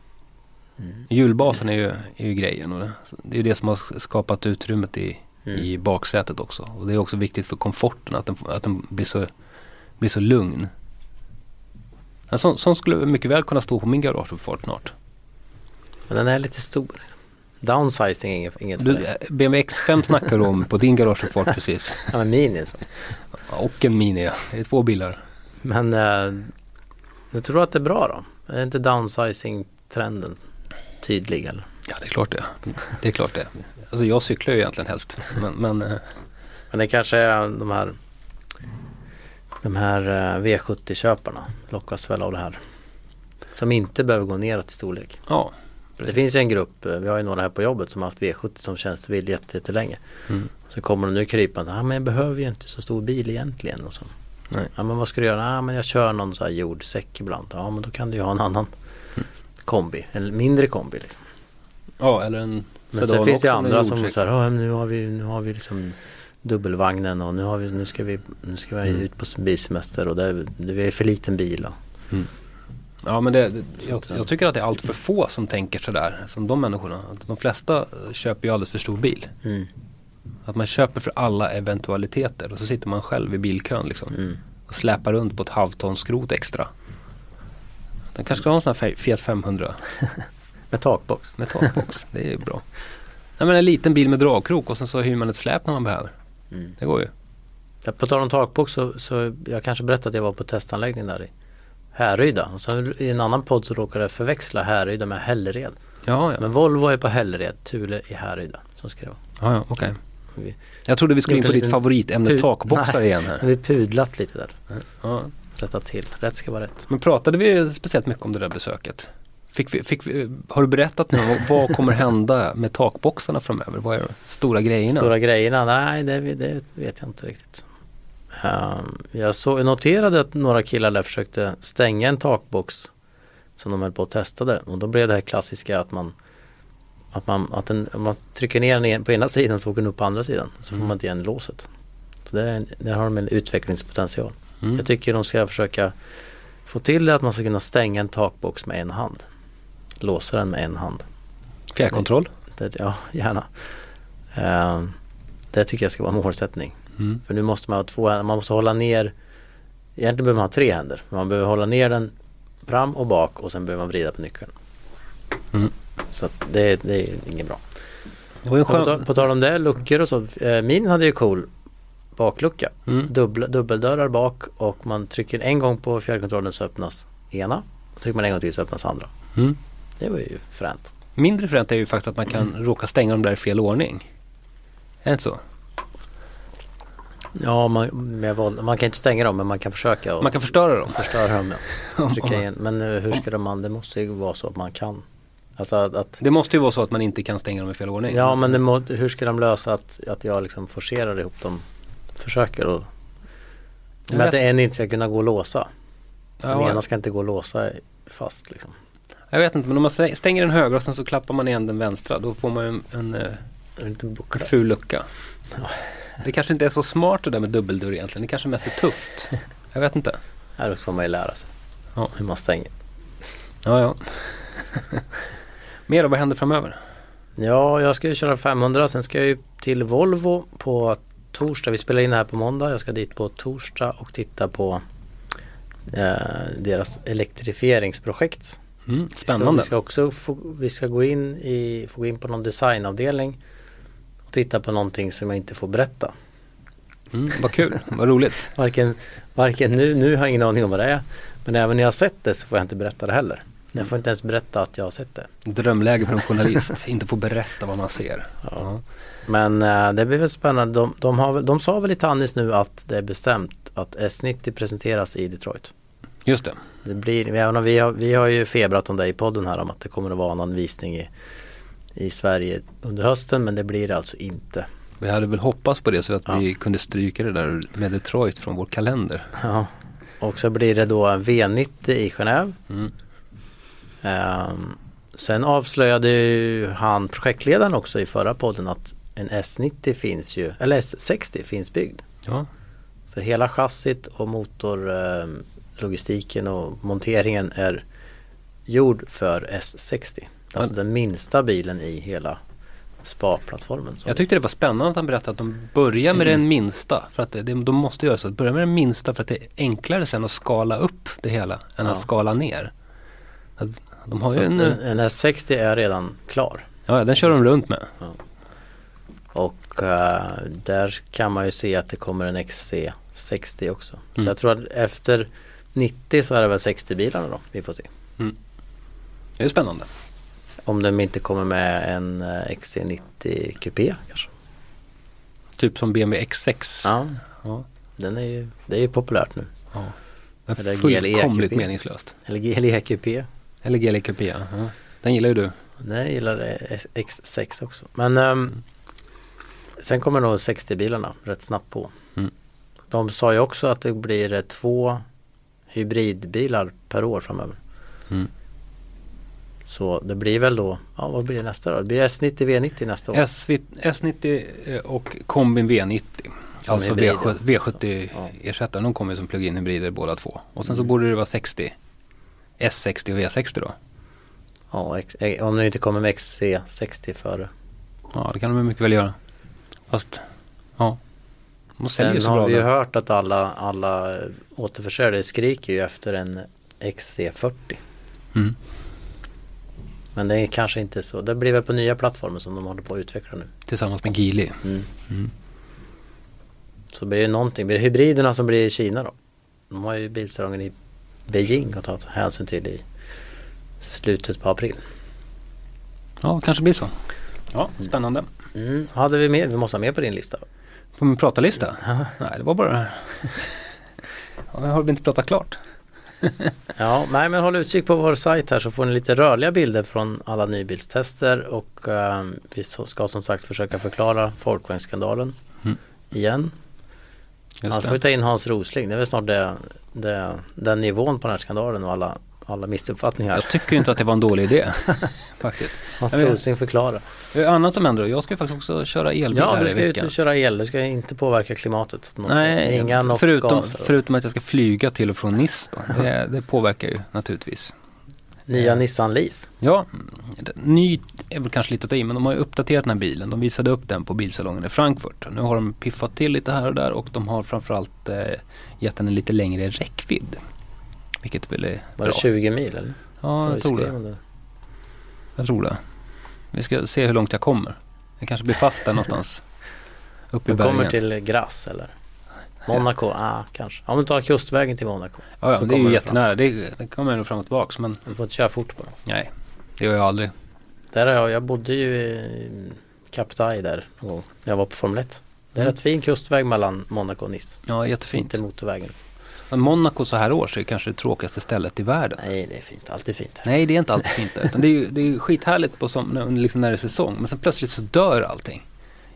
Mm. Hjulbasen är ju, är ju grejen och det, det är ju det som har skapat utrymmet i, Mm. i baksätet också. Och det är också viktigt för komforten att den, att den blir, så, blir så lugn. En sån, sån skulle mycket väl kunna stå på min garageuppfart snart. Men den är lite stor. Downsizing är inget, inget Du, BMW X5 snackar du om på din garageuppfart precis. Ja men mini så. Och en Mini ja. Det är två bilar. Men eh, jag tror att det är bra då? Är inte downsizing-trenden tydlig eller? Ja det är klart det. Det är klart det. Alltså jag cyklar ju egentligen helst. Men, men eh, Men det kanske är de här De här eh, V70-köparna lockas väl av det här. Som inte behöver gå neråt i storlek. ja. Det finns ju en grupp, eh, vi har ju några här på jobbet som har haft V70 som tjänstebil jätte- jättelänge. Mm. Så kommer de nu krypande, ja men jag behöver ju inte så stor bil egentligen. Och så. Nej. Ja men vad ska du göra? Ja men jag kör någon så här jordsäck ibland. Ja men då kan du ju ha en annan kombi, en mindre kombi. Liksom. Ja eller en Men sen finns det andra som säger, ja nu har vi, nu har vi liksom dubbelvagnen och nu, har vi, nu ska vi, nu ska vi Mm. ut på bilsemester och det, är- det är för liten bil. Och, Ja men det, det, jag, jag tycker att det är allt för få som tänker sådär som de människorna. Att de flesta köper ju alldeles för stor bil. mm, Att man köper för alla eventualiteter och så sitter man själv i bilkön liksom. mm. Och släpar runt på ett halvton skrot extra. Den kanske ska ha en sån här Fiat 500 Med takbox. med takbox. det är ju bra. Nej men en liten bil med dragkrok och sen så hyr man ett släp när man behöver. Mm. Det går ju. På tal om takbox så, så jag kanske berättade att jag var på testanläggning där i Härryda. Och sen i en annan podd så råkade jag förväxla Härryda med Hällered. Ja, ja. Men Volvo är på Hällered, Thule i Härryda. Som skrev. ja, ja okej. Vi, Jag trodde vi skulle in på ditt favoritämne takboxar igen här. vi pudlat lite där. Ja. Rättat till. Rätt ska vara rätt. Men pratade vi speciellt mycket om det där besöket? Fick vi, fick vi, har du berättat nu vad kommer hända med takboxarna framöver? Vad är de stora grejerna? Stora grejerna? Nej, det, det vet jag inte riktigt. Ehm, jag, så, jag noterade att några killar där försökte stänga en takbox som de höll på och testade och då blev det här klassiska att man att man, att den, man trycker ner den en- på ena sidan så åker den upp på andra sidan så får Mm. man inte igen låset. Så det, är- där har de en utvecklingspotential. Mm. Jag tycker de ska försöka få till det att man ska kunna stänga en takbox med en hand. låsa den med en hand. Fjärrkontroll? Det, ja, gärna. Eh, det tycker jag ska vara målsättning. Mm. För nu måste man ha två händer, man måste hålla ner Egentligen behöver man ha tre händer. Man behöver hålla ner den fram och bak och sen behöver man vrida på nyckeln. Mm. Så att det, det är inget bra. Det var ju en På, tal- skön... på tal om det, luckor och så. Eh, min hade ju cool baklucka. Mm. Dubbla, dubbeldörrar bak och man trycker en gång på fjärrkontrollen så öppnas ena. Och trycker man en gång till så öppnas andra. Mm. Det var ju fränt. Mindre fränt är ju faktiskt att man kan Mm. råka stänga dem där i fel ordning. Är det inte så? Ja, man, våld, man kan inte stänga dem men man kan försöka och Man kan förstöra dem. förstöra dem. Ja. Trycka igen. Men eh, hur ska man, det måste ju vara så att man kan. Alltså att, att Det måste ju vara så att man inte kan stänga dem i fel ordning. Ja men må, hur ska de lösa att, att jag liksom forcerar ihop dem? Försöker och Men att en inte ska kunna gå och låsa. Den Ja, ena ska inte gå och låsa fast liksom. Jag vet inte men om man stä- stänger den högra och sen så klappar man igen den vänstra då får man ju en, en, eh, En en ful lucka. Det kanske inte är så smart det där med dubbeldörr egentligen. Det kanske mest är tufft. Jag vet inte. Här får man ju lära sig Ja. hur man stänger. Ja, ja. Mer då, vad händer framöver? Ja, jag ska ju köra 500. Sen ska jag ju till Volvo på torsdag. Vi spelar in det här på måndag. Jag ska dit på torsdag och titta på eh, deras elektrifieringsprojekt. Mm, spännande. Vi ska också få, vi ska gå in, i, få gå in på någon designavdelning och titta på någonting som jag inte får berätta. Mm, vad kul, vad roligt. Varken, varken nu, nu har jag ingen aning om vad det är. Men även när jag har sett det så får jag inte berätta det heller. Jag får inte ens berätta att jag har sett det. Drömläge för en journalist, inte få berätta vad man ser. Ja. Men eh, det blir väl spännande. De, de, har, de sa väl i Tannis nu att det är bestämt att S90 presenteras i Detroit. Just det. Det blir, även om vi har, vi har ju febrat om det i podden här om att det kommer att vara någon visning i, i Sverige under hösten men det blir det alltså inte. Vi hade väl hoppats på det så att Ja. vi kunde stryka det där med Detroit från vår kalender. Ja. Och så blir det då en V90 i Genève. Mm. Ehm, sen avslöjade ju han projektledaren också i förra podden att en S90 finns ju, eller S60 finns byggd. Ja. För hela chassit och motorlogistiken logistiken och monteringen är gjord för S60. Alltså Ja. den minsta bilen i hela spa-plattformen. Jag tyckte det var spännande att han berättade att de börjar med den minsta. För att det, de måste göra så. Börja med den minsta för att det är enklare sen att skala upp det hela än Ja. att skala ner. Att De har så ju att en, en, en S60 är redan klar. ja den kör de runt med. Och eh, där kan man ju se att det kommer en XC60 också. Så Mm. jag tror att efter 90 så är det väl 60-bilarna då vi får se. Det är spännande. Om de inte kommer med en eh, XC90 Coupé kanske. Typ som BMW X6. Ja, Ja. den är ju, det är ju populärt nu. ja. Eller är fullkomligt meningslöst. Eller GLE Coupé. Eller GLE Coupé, ja. ja. Den gillar ju du. Nej, jag gillar eh, X6 också. Men ehm, sen kommer nog 60-bilarna rätt snabbt på. Mm. De sa ju också att det blir eh, två hybridbilar per år framöver. Mm. Så det blir väl då, ja vad blir det nästa då? Det blir S90 V90 nästa år. SV, S90 eh, och Kombin V90. Som alltså hybrider. V70, V70 Ja. de kommer som plug-in hybrider båda två. Och sen så Mm. borde det vara 60. S60 och V60 då. Ja, eh, om det inte kommer med XC60 före. Ja det kan de mycket väl göra. Fast, ja. De Sen har vi ju hört att alla, alla återförsäljare skriker ju efter en XC40. Mm. Men det är kanske inte så. Det blir väl på nya plattformar som de håller på att utveckla nu. Tillsammans med Geely. Mm. Mm. Så blir det någonting. Blir det hybriderna som blir i Kina då? De har ju bilsalongen i Beijing att ta hänsyn till i slutet på april. Ja, kanske blir så. Ja, spännande. Mm. Hade vi mer? Vi måste ha mer på din lista. På min pratarlista? Nej, det var bara... Ja, jag har inte pratat klart. Ja, nej men håll utkik på vår sajt här så får ni lite rörliga bilder från alla nybilstester och eh, vi ska som sagt försöka förklara folkvagnsskandalen Mm. igen. Just Annars får vi ta in Hans Rosling. Det är väl snart det, det, den nivån på den här skandalen och alla, alla missuppfattningar. Jag tycker inte att det var en dålig idé. Faktiskt. Vet. Rosling förklarar. Annat som händer. Jag ska ju faktiskt också köra elbil Ja, här du i ska ut veckan. och köra el. Det ska inte påverka klimatet. Nej, Inga förutom, förutom att jag ska flyga till och från då. det, det påverkar ju naturligtvis. Nya Nissan Leaf. Ja, ny är väl kanske lite att ta i men de har ju uppdaterat den här bilen. De visade upp den på bilsalongen i Frankfurt. Nu har de piffat till lite här och där och de har framförallt eh, gett den en lite längre räckvidd. Vilket väl är Var bra. det 20 mil eller? Ja, jag tror det. Jag tror det. Vi ska se hur långt jag kommer. Jag kanske blir fast där någonstans. Uppe i Du bergen. kommer till Grass eller? Monaco? Ah, kanske. Om du tar kustvägen till Monaco. ja, ja, det är ju du jättenära. Det, det kommer nog fram och tillbaks men Du får inte köra fort bara. nej. Det gör jag aldrig. Där har jag, jag bodde ju i Kaptai där någon gång när jag var på Formel 1. Det är Mm. rätt fin kustväg mellan Monaco och Nice. Ja, jättefint. Inte motorvägen. Men Monaco så här års är kanske det tråkigaste stället i världen. Nej det är fint, alltid fint. Nej, det är inte alltid fint. Utan det är ju det är ju skithärligt på som, när- liksom när det är säsong. Men sen plötsligt så dör allting.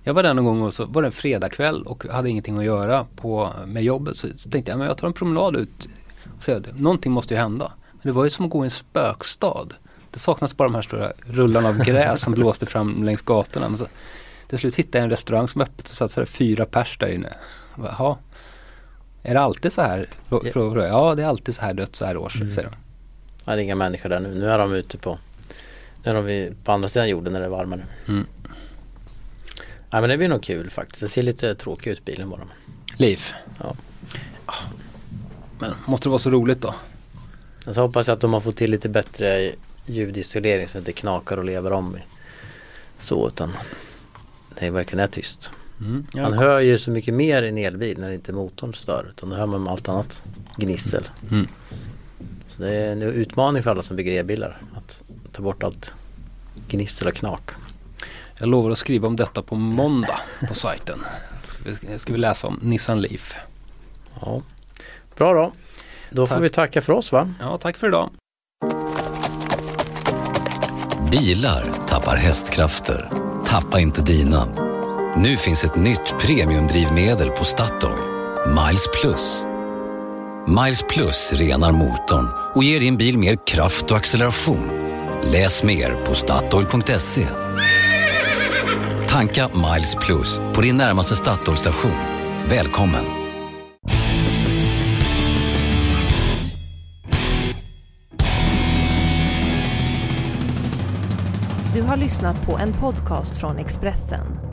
Jag var där någon gång och så var det en fredagkväll och hade ingenting att göra på, med jobbet. Så, så tänkte jag, men jag tar en promenad ut. Och ser, någonting måste ju hända. Men det var ju som att gå i en spökstad. Det saknas bara de här stora rullarna av gräs som blåste fram längs gatorna. Men så, till slut hittade jag en restaurang som öppet och satt så fyra pers där inne. Jaha, är det alltid så här? Frå- Ja. Jag. Ja, det är alltid så här dött så här års, Mm. säger de. Ja, det är inga människor där nu. Nu är de ute på Nu är de på andra sidan jorden när det är varmare. Mm. Nej men det blir nog kul faktiskt. Det ser lite tråkig ut bilen bara. Liv. Ja. Ah. Men måste det vara så roligt då? Men så hoppas jag att de har fått till lite bättre ljudisolering så det inte knakar och lever om. i- Så utan det verkligen är tyst. Mm. Ja, Man hör ju så mycket mer i en elbil när inte motorn stör utan då hör man allt annat gnissel. Mm. Så det är en utmaning för alla som bygger elbilar att ta bort allt gnissel och knak. Jag lovar att skriva om detta på måndag på sajten. Ska vi, ska vi läsa om Nissan Leaf. Ja. Bra då. Då får Tack. vi tacka för oss va? Ja, tack för idag. Bilar tappar hästkrafter. Tappa inte dina. Nu finns ett nytt premiumdrivmedel på Statoil. Miles Plus. Miles Plus renar motorn och ger din bil mer kraft och acceleration. Läs mer på Statoil.se. Tanka Miles Plus på din närmaste Statoil-station. Välkommen! Du har lyssnat på en podcast från Expressen.